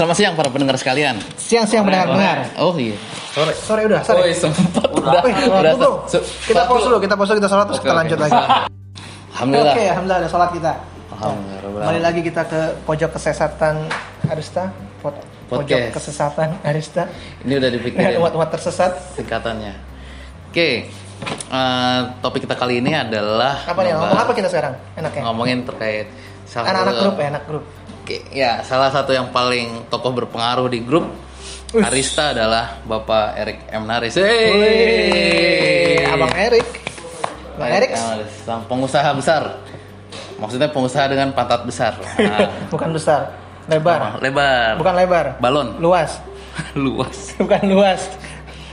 Selamat siang para pendengar sekalian. Siang-siang mendengar-dengar. Oh iya. Sore. Sore udah, sore. Oh, sempat udah. Udah. tunggu. se- Kita pause dulu, kita pause dulu, kita sholat terus kita lanjut lagi. Alhamdulillah. Oke, alhamdulillah ada sholat kita. Alhamdulillah. Kembali lagi kita ke pojok kesesatan Arista. Po- Pojok Podcast. kesesatan Arista. Ini udah dipikirin Umat-umat tersesat. singkatannya. Oke. eh, topik kita kali ini adalah Apa nih? Ngomong apa kita sekarang? Enaknya. Ngomongin terkait salah Anak-anak grup ya, anak grup. Ya salah satu yang paling tokoh berpengaruh di grup Ush. Arista adalah Bapak Erik M Naris. Hey, Abang Erik. Bang Erik. Sang pengusaha besar. Maksudnya pengusaha dengan pantat besar. Nah, Bukan besar, lebar. lebar. Bukan lebar. Balon. Luas. Luas. Bukan luas.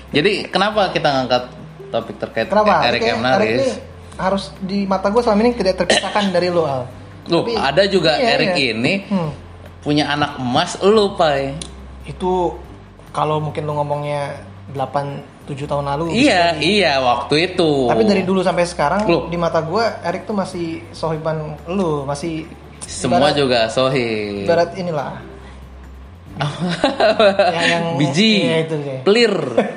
Jadi kenapa kita ngangkat topik terkait Kenapa? Erik M Erik Naris? harus di mata gue selama ini tidak terpisahkan dari lo Al. Loh, Tapi- ada juga iya, Erik iya. ini Hmm. punya anak emas lu, Pai. Itu kalau mungkin lo ngomongnya 8 7 tahun lalu. bisa Iya, jadi. iya waktu itu. Tapi dari dulu sampai sekarang Loh. di mata gue Erik tuh masih sohiban lu, masih semua ibarat- juga sohi. ibarat inilah. yang, yang Biji. Iya, itu deh. Pelir.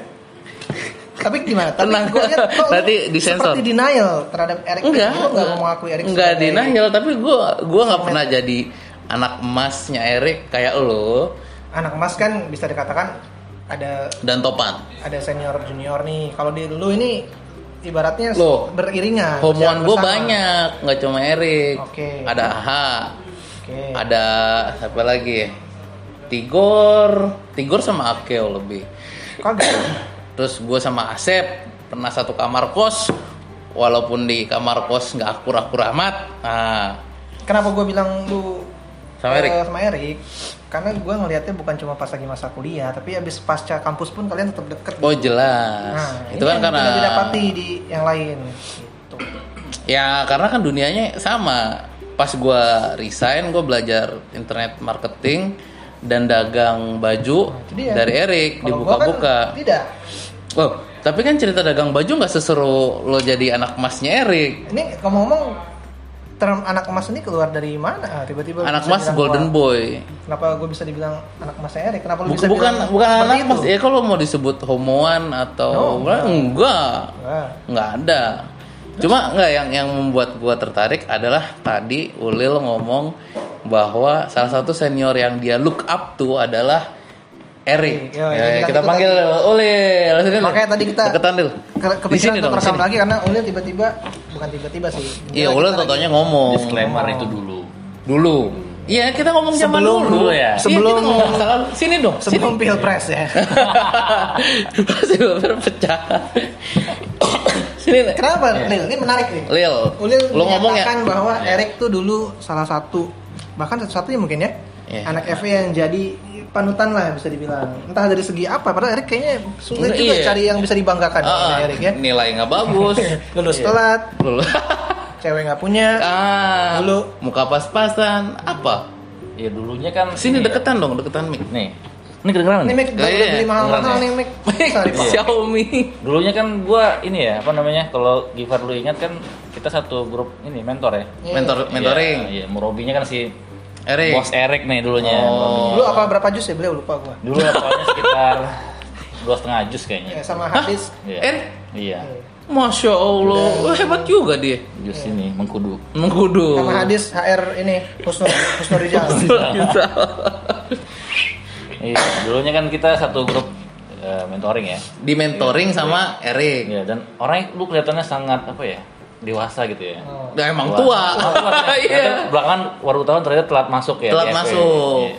Tapi gimana? Tapi Tenang. gua lihat kok Nanti disensor. Seperti denial terhadap Erik. enggak, Lu nggak mau mengakui Erik enggak denial, tapi gua gua nggak pernah jadi anak emasnya Erik kayak lo Anak emas kan bisa dikatakan ada dan Topan. ada senior junior nih. Kalau di lu ini ibaratnya Loh, beriringan. Homoan gue banyak, nggak cuma Erik. Oke. Ada Aha, Oke. ada siapa lagi? Tigor, Tigor sama Akeo lebih. Kagak. Terus gue sama Asep pernah satu kamar kos, walaupun di kamar kos nggak akur-akur amat. Nah, Kenapa gue bilang lu Sama Erik? eh, sama Erik? Karena gue ngelihatnya bukan cuma pas lagi masa kuliah, tapi abis pasca kampus pun kalian tetap deket. oh jelas. Nah, itu kan yang karena tidak didapati di yang lain. Gitu. ya karena kan dunianya sama. Pas gue resign, gue belajar internet marketing dan dagang baju Nah, dari Erik dibuka-buka. Kan tidak. Oh, tapi kan cerita dagang baju nggak seseru lo jadi anak emasnya Erik. Ini ngomong-ngomong term anak emas ini keluar dari mana? Ah, Tiba-tiba Anak emas Golden gua- Boy. Kenapa gue bisa dibilang anak emasnya Erik? Kenapa lu bisa bukan, bilang bukan anak emas. Ya kalau mau disebut homoan atau No, enggak, enggak. enggak, enggak ada. Cuma enggak yang yang membuat gua tertarik adalah tadi Ulil ngomong bahwa salah satu senior yang dia look up tuh adalah Erik. Iya, Ya, iya, kita panggil Ulil. Sini, Lil. Makanya tadi kita deketan Lil. Ke- kepikiran sini untuk dong, rekam sini. lagi karena Ulil tiba-tiba bukan tiba-tiba sih. Iya, Ulil totonya ngomong. Disclaimer itu dulu. Dulu. Iya, kita ngomong zaman Sebelum- dulu ya? Iya, sebelum- kita ngomong masa lalu. Sini dong. sebelum pilpres ya. Pasti berpecah. Sini nih. Kenapa Iya. Lil? Ini menarik nih. Lil, Ulil lu ngomong ya? bahwa Erik tuh dulu salah satu bahkan satu-satunya mungkin ya Iya. anak FA yang jadi panutan lah bisa dibilang. Entah dari segi apa, padahal Erik kayaknya sulit Enggak, juga iya. cari yang bisa dibanggakan Ah, oleh Erik ya. Nilai nggak bagus. Lulus Iya. telat, Lulus. cewek nggak punya. ah, Dulu. muka pas-pasan. Apa? Ya dulunya kan Sini ini ya. deketan dong, deketan mic. Nih. Ini kedengeran Ini nih. mic udah Iya, udah beli mahal-mahal nih mic. Xiaomi. Dulunya kan gua ini ya, apa namanya? Kalau Givar lu ingat kan kita satu grup ini mentor ya. Iya. Mentor mentoring. Iya, iya. Murobinya kan si Erik. Bos Erik nih dulunya. Oh. Dulu apa berapa jus ya beliau lupa gua. Dulu awalnya sekitar dua setengah jus kayaknya. Ya, sama hadis. Iya. Erik. Iya. Masya Allah, Wah, hebat juga dia. Jus ini mengkudu. Mengkudu. Sama hadis HR ini Husnul Husnul Rijal. Iya, dulunya kan kita satu grup eh, mentoring ya. Di mentoring sama Erik. Iya, dan orangnya lu kelihatannya sangat apa ya? Dewasa gitu ya. Oh. Nah, emang tua. Oh, tua. Iya. Belakangan baru tahun ternyata telat masuk ya. Telat masuk. Iya.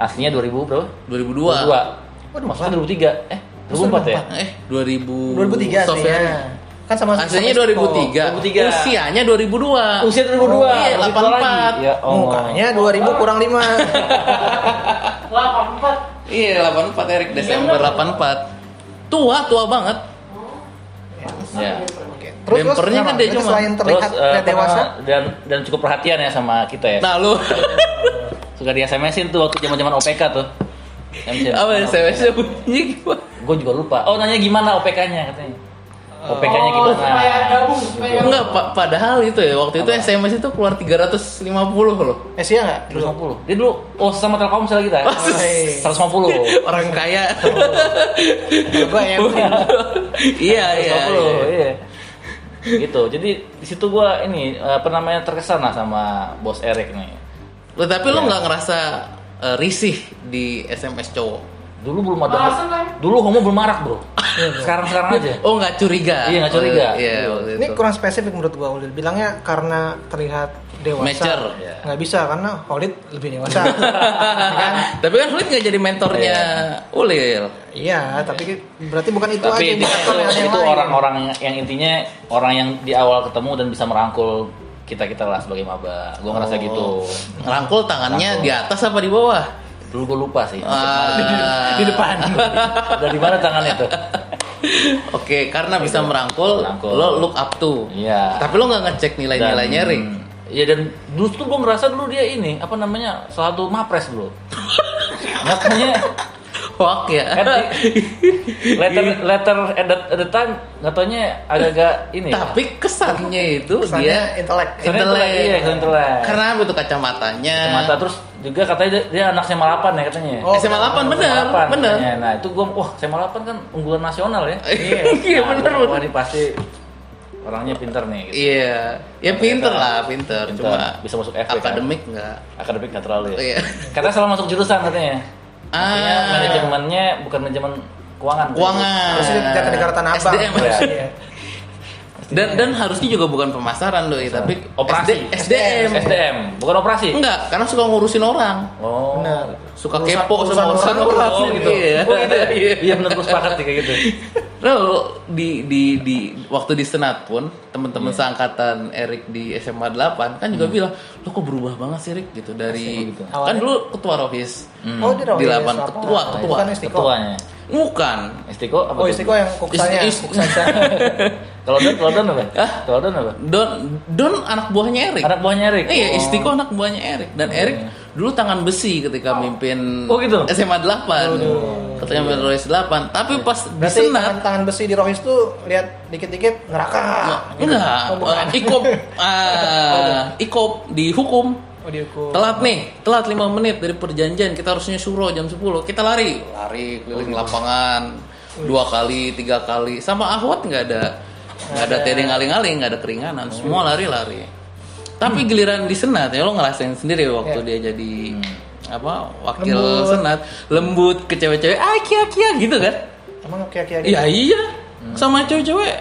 Aslinya 2000 berapa? 2002. 2002. Waduh, masuknya 2003. Eh, 2004 ya? Eh, 2000. 2003 Software. aslinya. Kan sama Aslinya sama Cisco. 2003. 2003. Usianya 2002. Usia 2002. Iya, masih tua 84. lagi. Ya, oh. Mukanya 2000 kurang 5. Iya, 84 Erik Desember 84. Tua, tua banget. Ya. Terus terus Bempernya kan dia cuma- selain terlihat Terus apa dewasa, dan dan cukup perhatian ya sama kita ya. Nah, lu Suka di SMS-in tuh waktu zaman-zaman OPK tuh. apa SMS-nya bunyinya gimana? Gue juga lupa. Oh, nanya gimana OPK-nya katanya. OPK-nya gimana? supaya gabung supaya Enggak, pa- padahal itu ya waktu itu SMS itu keluar 350 loh. Eh sih nggak? Dulu. 150. Dia dulu oh sama Telkomsel kita. Oh, iya. 150. Orang kaya. Gua ya. iya, iya. 150. Gitu. Jadi di situ gua ini apa namanya terkesan lah sama bos Erik nih. Loh, tapi lo Iya. nggak ngerasa eh, risih di SMS cowok? Dulu belum ada. Ya. Dulu homo belum marak, Bro. Sekarang-sekarang aja. Oh nggak curiga? Iya, nggak curiga. Oh, Iya, Iya. Ini itu. kurang spesifik menurut gua Ulil. Bilangnya karena terlihat dewasa. Mature. Iya. Nggak bisa karena Holid lebih dewasa. kan? Tapi kan Khalid nggak jadi mentornya Ulil. Iya, tapi berarti bukan itu aja Tapi itu, indikatornya ada yang itu orang-orang yang intinya orang yang di awal ketemu dan bisa merangkul kita kita lah sebagai maba. Gue ngerasa Oh. gitu. Ngerangkul tangannya Rangkul. di atas apa di bawah? Dulu gue lupa sih. Ah. di depan. Dari mana tangannya tuh? Oke, karena bisa merangkul, Merangkul. lo look up to. Iya. Tapi lo nggak ngecek nilai-nilainya, Rik. Iya dan dulu tuh gue ngerasa dulu dia ini apa namanya salah satu mapres dulu. Makanya Hoak ya. letter letter at the, at the time nggak taunya agak-agak ini. ya. Tapi kesannya itu Kesannya dia intelek. Intelek. iya, intelek. Karena itu kacamatanya? Kacamata terus juga katanya dia, dia anak SMA 8 ya katanya. Oh, SMA 8 bener, SMA 8 bener. katanya. Nah itu gue, wah SMA 8 kan unggulan nasional ya. Iya, Nah, bener, Wah ini pasti orangnya pinter nih. Gitu. Iya, ya pinter lah, pinter. Pinter. Cuma Bisa masuk FW, kan? akademik nggak. Akademik nggak terlalu ya. Iya. Katanya salah masuk jurusan katanya. Artinya Ah. manajemennya bukan manajemen keuangan. Keuangan. Terus dia jatuh negara Tanah Abang. SDM. Iya. Dan dan harusnya juga bukan pemasaran loh, tapi Operasi. SD, SDM. SDM, bukan operasi. Enggak, karena suka ngurusin orang. Oh. Benar. Suka Urusan- kepo urusan sama urusan orang. orang. Oh gitu. Iya. Oh gitu. ya? Iya benar gue sepakat kayak gitu. Lalu di di di waktu di senat pun teman-teman Iya. seangkatan Erik di SMA 8 kan juga bilang, "Lo kok berubah banget sih, Rik?" gitu dari gitu. kan Awalnya- dulu ketua Rohis. Hmm. Oh, Di Rohis, lapan apa? ketua, ketua. Bukan. Ketuanya. Bukan. Istiko apa? Oh, tuh? Istiqo yang kuksanya. Is- is-. Kalau Don, kalau Don apa? Hah? Kalau Don apa? Don Don anak buahnya Erik. Anak buahnya Erik. Iya, Oh. Istiko anak buahnya Erik dan Erik dulu tangan besi ketika mimpin Oh, gitu? SMA 8. Katanya mimpin Rohis 8, tapi pas di Berarti senat tangan-tangan besi di Rohis tuh lihat dikit-dikit neraka. enggak, Oh, bukan. eh, ikop ah, ikop dihukum Oh, dihukum. telat nih telat 5 menit dari perjanjian kita harusnya suruh jam 10 kita lari lari keliling lapangan dua kali tiga kali sama ahwat nggak ada nggak ada tering aling-aling nggak ada keringanan. Semua lari-lari. Tapi giliran di senat ya lo ngerasain sendiri waktu Ya. dia jadi apa wakil Lembut. senat. Lembut ke cewek-cewek ah kia kia gitu kan? Emang kayak-kayak iya iya. Sama cewek-cewek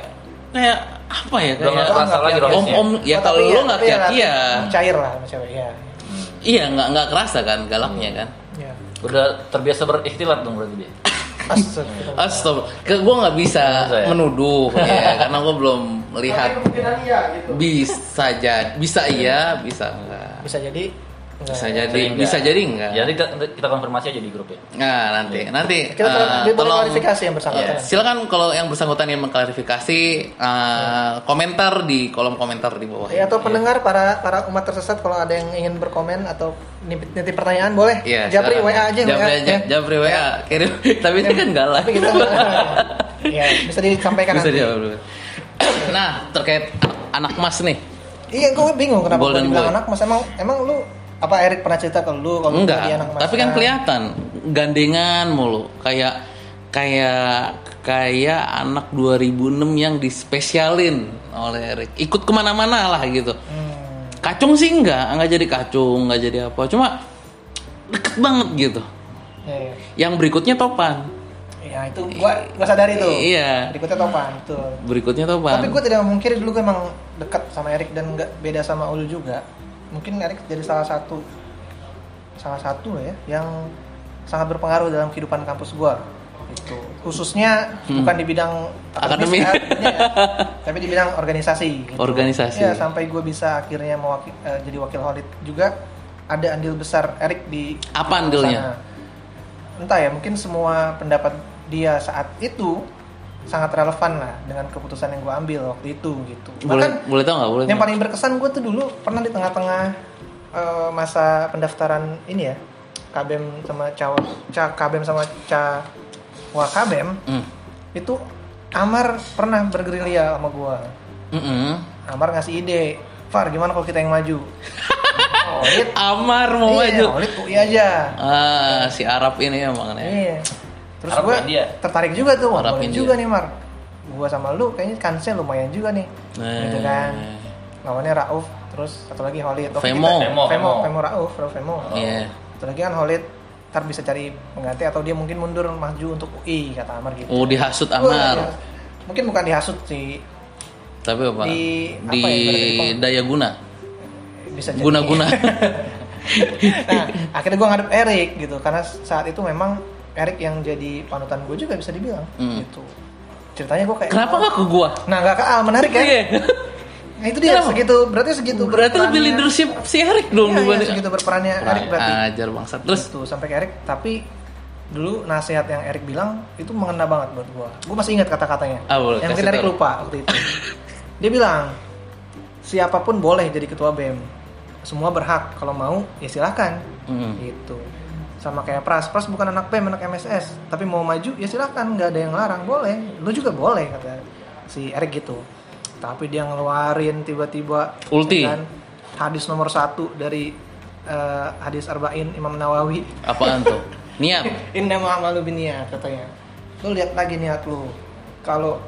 kayak apa ya kayak kerasa lagi om om ya Oh, kalau tapi lo ya- nggak tapi ya kia kia Cair lah sama cewek, ya. iya nggak nggak kerasa kan galaknya kan? Ya. Udah terbiasa berikhtilat dong berarti dia. Astagfirullah. Gue nggak bisa ya? menuduh ya, karena gue belum melihat gitu bisa jadi bisa iya bisa enggak Bisa jadi bisa jadi bisa nggak? jadi enggak Jadi kita, kita konfirmasi aja di grup ya. nah nanti nanti Kita eh, dia boleh tolong klarifikasi yang bersangkutan. ya, silakan kalau yang bersangkutan yang mengklarifikasi eh, komentar di kolom komentar di bawah Ya, atau pendengar para para umat tersesat kalau ada yang ingin berkomen atau nitip, nitip pertanyaan boleh. Iya, Japri. WA aja Japri aja, ya. Japri WA. Kirim. Tapi itu kan galak. Tapi kita ya, bisa disampaikan Bisa nanti. dulu. Nah, terkait anak mas nih. Iya, gue bingung kenapa gue dibilang Boy. anak mas. Emang emang lu apa Erik pernah cerita ke lu kalau Enggak, dia anak mas? tapi kan kelihatan gandengan mulu kayak kayak kayak anak 2006 yang dispesialin oleh Erik. Ikut ke mana-mana lah gitu. Hmm. Kacung sih enggak, enggak jadi kacung, enggak jadi apa. Cuma deket banget gitu. Ya, ya. Yang berikutnya topan. Ya, itu gua gua sadari tuh. Iya. Berikutnya topan, betul. Berikutnya topan. Tapi gue tidak memungkiri dulu gue emang dekat sama Erik dan nggak beda sama Ulu juga. Mungkin Erik jadi salah satu salah satu ya yang sangat berpengaruh dalam kehidupan kampus gua. Itu khususnya Hmm. bukan di bidang Akademik. akademis, ya, tapi di bidang organisasi. gitu. Organisasi. Ya sampai gue bisa akhirnya mewakil, eh, jadi wakil Holid juga ada andil besar Erik di Apa andilnya? sana. Entah ya, mungkin semua pendapat dia saat itu sangat relevan lah dengan keputusan yang gue ambil waktu itu gitu. boleh Bahkan boleh tau nggak? Boleh. yang paling berkesan gue tuh dulu pernah di tengah-tengah eh, masa pendaftaran ini ya, KBM sama Cawa, Ca KBM sama Ca Wakabem Hmm. itu Amar pernah bergerilya sama gua. Mm-mm. Amar ngasih ide, Far gimana kalau kita yang maju? Holid, Amar mau iya, maju. Holid UI aja. Ah, si Arab ini emang nih. Iya. Terus gue tertarik juga tuh, wah Arab boleh juga nih Mar. Gua sama lu kayaknya kansnya lumayan juga nih. Gitu kan. Lawannya Rauf, terus satu lagi Holid. Oke, Femo. kita- Femo, Femo, Femo. Rauf, Rauf Femo. Iya. Satu lagi kan Holid ntar bisa cari pengganti atau dia mungkin mundur maju untuk UI kata Amar gitu. Oh, dihasut Wah, Amar. ya. Mungkin bukan dihasut sih, Tapi apa? Di- apa Di ya, daya guna. bisa jadi. Guna-guna. nah, akhirnya gue ngadep Erik gitu karena saat itu memang Erik yang jadi panutan gue juga bisa dibilang Hmm. gitu. Ceritanya gue kayak Kenapa nggak ke gua? Nah, nggak ke Al, menarik kan? Iya. Nah, itu dia Kenapa? segitu, berarti segitu Berarti lebih leadership si Erik dong Iya, iya, segitu berperannya Erik berarti. Ajar bangsat. Terus Terus sampai ke Erik, tapi dulu nasihat yang Erik bilang itu mengena banget buat gua. Gua masih ingat kata-katanya. Boleh, yang mungkin Erik lupa waktu itu. Dia bilang, siapa pun boleh jadi ketua BEM. Semua berhak. Kalau mau, ya silakan. Hmm. Gitu. Sama kayak Pras. Pras bukan anak BEM, anak MSS. Tapi mau maju, ya silakan. Nggak ada yang larang. Boleh. Lu juga boleh, kata si Erik gitu. Tapi dia ngeluarin tiba-tiba Ulti. kan, hadis nomor satu dari eh, hadis Arba'in Imam Nawawi apaan tuh? Niat. Indah ma'amalu biniyat katanya. Lu lihat lagi niat lu. Kalau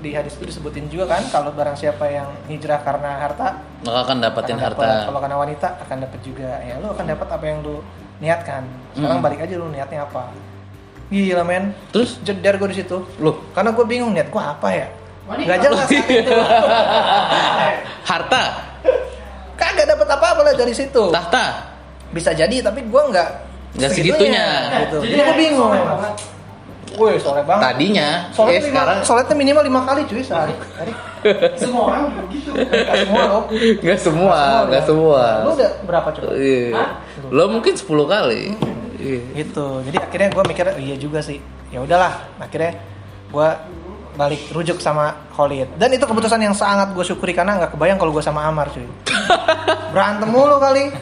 di hadis itu disebutin juga kan kalau barang siapa yang hijrah karena harta Maka akan dapatin akan harta. dapat. Kalau karena wanita akan dapat juga. Ya lu akan dapat apa yang lu niatkan. Sekarang Mm. balik aja lu niatnya apa. Gila men. Terus Jedar gue di situ. Loh. Karena gue bingung niat gue apa ya. Wanita. Gak jelas. harta, Kagak dapat apa-apa lah dari situ. tahta. Bisa jadi tapi gue nggak Nggak segitunya. Gitu. Jadi Jadi gue bingung. Wih, soleh banget. Tadinya, Soalnya eh sekarang soalnya minimal lima kali cuy sehari. Hari. Semua orang begitu. Nggak semua loh. nggak semua, nggak semua. Lu udah berapa coba? Iya. Lo mungkin 10 kali. Iya. Gitu. Jadi akhirnya gue mikir oh, iya juga sih. Ya udahlah. Akhirnya gue balik rujuk sama Khalid. Dan itu keputusan yang sangat gue syukuri karena nggak kebayang kalau gue sama Amar cuy. Berantem mulu kali.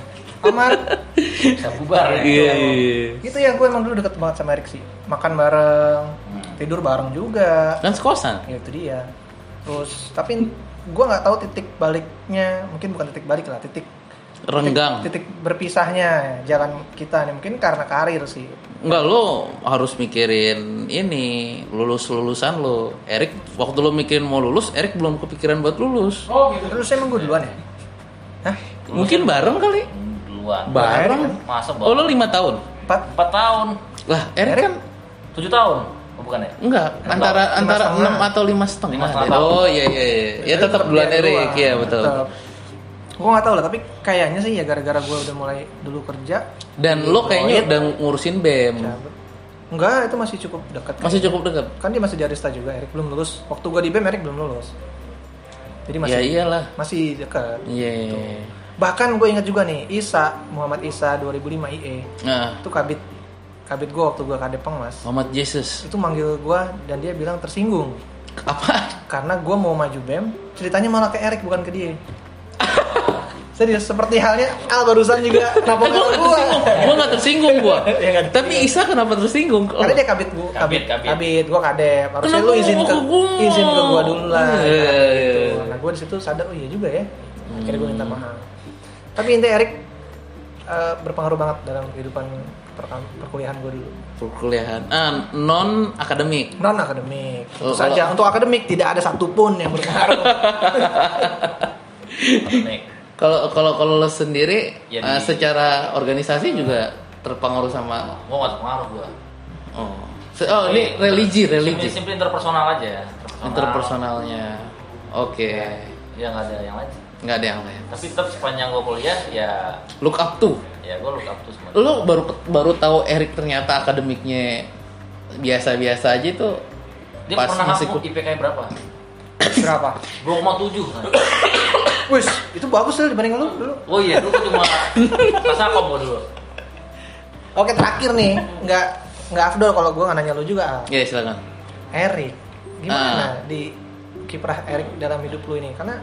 Amar. Bisa bubar ya. Iya. iya. Itu yang gue emang dulu deket banget sama Erik sih. Makan bareng, tidur bareng juga. Kan sekosan. Ya itu dia. Terus tapi gue nggak tahu titik baliknya. Mungkin bukan titik balik lah. Titik Renggang. titik berpisahnya jalan kita nih mungkin karena karir sih Enggak lo harus mikirin ini lulus lulusan lo. Erik waktu lo mikirin mau lulus, Erik belum kepikiran buat lulus. Oh gitu. terus emang gue duluan ya Hah? Mungkin bareng kali. Duluan. Bareng. Masa Oh lo baru? lima tahun. empat 4 tahun. Lah Erik kan 7 tahun. Oh, bukan ya? enggak antara Lima antara setengah. enam atau lima setengah. Lima setengah. Oh iya iya iya. Ya tetap duluan Erik ya betul. gue nggak tahu lah tapi kayaknya sih ya gara-gara gue udah mulai dulu kerja Dan lo kayaknya udah ngurusin BEM. enggak itu masih cukup dekat Masih cukup dekat. kan dia masih di Arista juga Erik belum lulus waktu gue di BEM Erik belum lulus jadi masih Ya iyalah. masih dekat Iya. Bahkan gue ingat juga nih Isa Muhammad Isa 2005 IE Nah, itu kabit kabit gue waktu gue kade pengmas Muhammad Jesus. itu manggil gue dan dia bilang tersinggung Apa? karena gue mau maju BEM ceritanya malah ke Erik bukan ke dia serius seperti halnya Al barusan juga kenapa gue tersinggung, gue gak tersinggung gue. Ya kan? Tapi Isa kenapa tersinggung? Oh. karena dia kabit gue kabit Kabit, kabit. kabit gue kadep harusnya lu izin ke izin ke gue dulu lah Iya, gitu. iya, iya. nah gue di situ sadar oh iya juga ya akhirnya gue minta maaf tapi intinya Erik eh, berpengaruh banget dalam kehidupan perkuliahan gue dulu. Perkuliahan. Ah, non akademik non akademik tentu Oh, saja. kalau- untuk akademik tidak ada satupun yang berpengaruh. Kalau kalau kalau lo sendiri Ya, di- secara organisasi juga terpengaruh sama Gua nggak pengaruh gua. oh. Se- oh ini religi religi. Simpel, interpersonal aja. interpersonalnya. Oke. Ya nggak ada yang lain. Nggak ada yang lain Tapi tetap sepanjang gua kuliah ya look up to ya gua look up to semua. lo baru baru tahu Erik ternyata akademiknya biasa-biasa aja itu Dia pas pernah masih ku- IPK berapa? berapa 2,7. Wis, itu bagus sih dibanding lu dulu. Oh iya, dulu cuma Tasakom gua dulu. Oke, terakhir nih, nggak nggak afdol kalau gue nggak nanya lu juga. Al. ya silakan Erik, gimana Ah. di kiprah Erik dalam hidup lu ini? Karena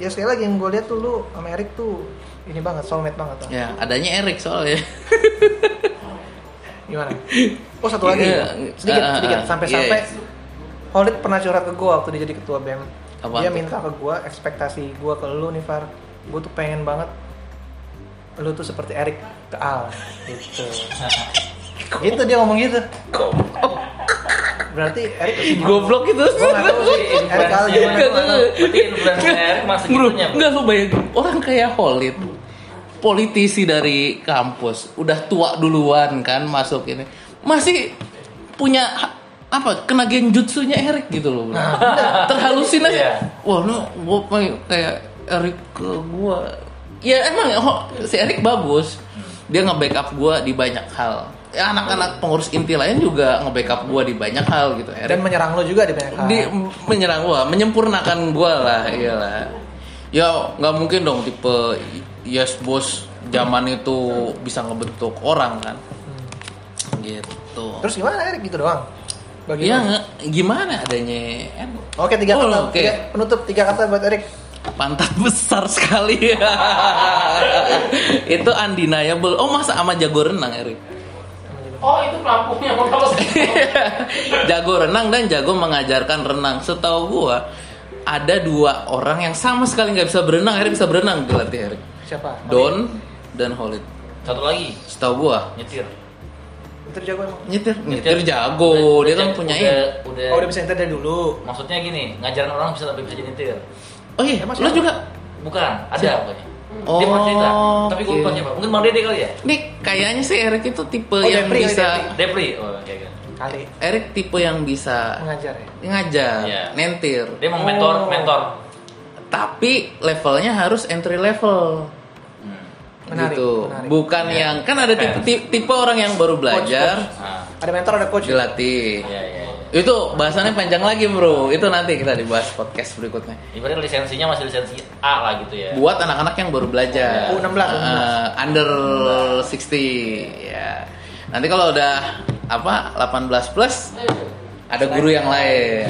ya sekali lagi yang gue lihat tuh lu sama Erik tuh ini banget, soulmate banget. Al. ya adanya Erik soalnya Gimana? Oh satu lagi, Iya. sedikit, Ah, ah, sedikit, ah. sampai-sampai Iya. Holid pernah curhat ke gue waktu dia jadi ketua BEM. Apaan dia tuh? minta ke gue ekspektasi gue ke lu nih Far. Gue tuh pengen banget lu tuh seperti Erik ke Al gitu. gitu dia ngomong gitu. Berarti Erik Goblok itu. Nggak Erik Al gimana nggak. Berarti influencer Erik masih Bro, enggak lu bayangin. Orang kayak Holid politisi dari kampus udah tua duluan kan masuk ini masih punya apa kena genjutsunya Erik gitu loh bro. terhalusinasi Iya. wah lu gua pengen kayak Erik ke gua. Ya emang si Erik bagus. Dia nge-backup gua di banyak hal ya anak-anak pengurus inti lain juga nge-backup gua di banyak hal gitu Erik Dan menyerang lu juga di banyak hal. di menyerang gua, menyempurnakan gua lah, iyalah. Ya nggak mungkin dong tipe yes bos zaman itu bisa ngebentuk orang kan, gitu. Terus gimana Erik gitu doang? Bagi lu? nge- gimana adanya Oke tiga Oh, kata, oke. tiga, penutup tiga kata buat Erik. pantat besar sekali. itu undeniable. Oh masa sama jago renang Erik? Oh itu pelampungnya jago renang dan jago mengajarkan renang. Setahu gua ada dua orang yang sama sekali nggak bisa berenang, Erik bisa berenang dilatih Erik. Siapa? Don dan Holid. Satu lagi Setahu gua nyetir. Itu jago emang. nyetir nyetir jago Udah- dia kan punya udah, udah, Oh udah bisa nyetir dari dulu. Maksudnya gini, ngajarin orang bisa lebih bisa jadi nyetir. Oh iya, Emang lo juga. Bukan, ada pokoknya. Oh, Dia pernah cerita, tapi gue lupa siapa. Mungkin Bang Dede kali ya? Nih kayaknya sih Erik itu tipe Oh, yang Depri, bisa Depri. Depri. Oh, kayak gitu. Kali Erik tipe yang bisa mengajar ya. ngajar, Iya. nentir. Dia mau mentor, Oh. mentor. Tapi levelnya harus entry level. Hmm. Menarik, gitu. menarik. Bukan Iya. yang kan ada tipe, tipe, tipe orang yang baru belajar Nah, Ada mentor ada coach. dilatih. iya iya. Itu bahasannya panjang lagi, Bro. Itu nanti kita dibahas podcast berikutnya. Ibaratnya lisensinya masih lisensi A lah gitu ya. buat anak-anak yang baru belajar U16, Uh, under 60 ya nanti kalau udah apa 18 plus ada guru yang lain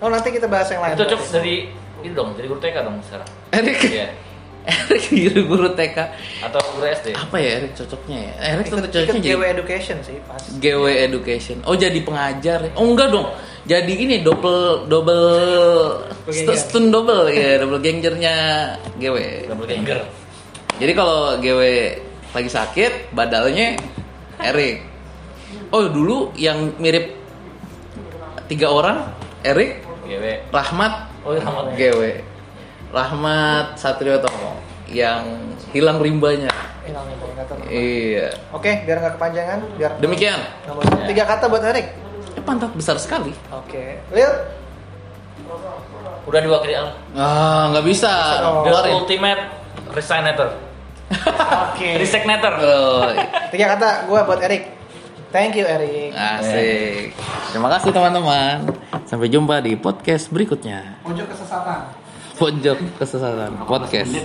Oh nanti kita bahas yang lain. Itu cocok dari itu dong, dari guru TK dong sekarang. Erik Iya. Erik guru guru TK Atau guru SD. apa ya Erik cocoknya ya Erik Ikut, tentu ikut cocoknya GW jadi Education sih pas. GW Education oh jadi pengajar ya? oh enggak dong jadi ini double double ganger. stun double ya double gangernya GW Double ganger. Jadi kalau GW lagi sakit, badalnya Erik. Oh dulu yang mirip tiga orang, Erik, GW. Rahmat, Oh, iya, Rahmat. GW, Rahmat Satrio Tomo yang hilang rimbanya. Hilang indikator. Iya. Oke, biar nggak kepanjangan, biar Demikian. Tiga kata buat Erik. Eh, pantat besar sekali. Oke, Lil. Udah dua kali al. Ah nggak bisa. The Keluarin. ultimate resignator. Oke. Resignator. Oh, Tiga kata gue buat Erik. Thank you Erik. asik. Terima kasih teman-teman. Sampai jumpa di podcast berikutnya. Pojok kesesatan. Pojok kesesatan podcast.